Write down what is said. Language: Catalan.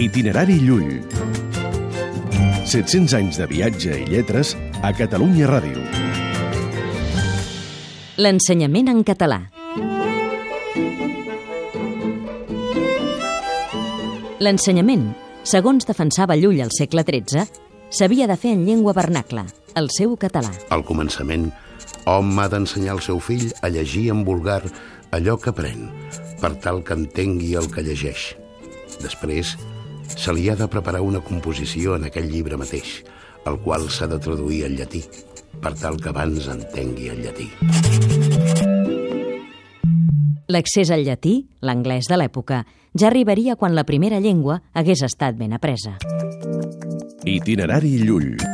Itinerari Llull. 700 anys de viatge i lletres a Catalunya Ràdio. L'ensenyament en català. L'ensenyament, segons defensava Llull al segle XIII, s'havia de fer en llengua vernacla, el seu català. Al començament, hom ha d'ensenyar al seu fill a llegir en vulgar allò que aprèn, per tal que entengui el que llegeix. Després, se li ha de preparar una composició en aquell llibre mateix, el qual s'ha de traduir al llatí, per tal que abans entengui el llatí. L'accés al llatí, l'anglès de l'època, ja arribaria quan la primera llengua hagués estat ben apresa. Itinerari Llull.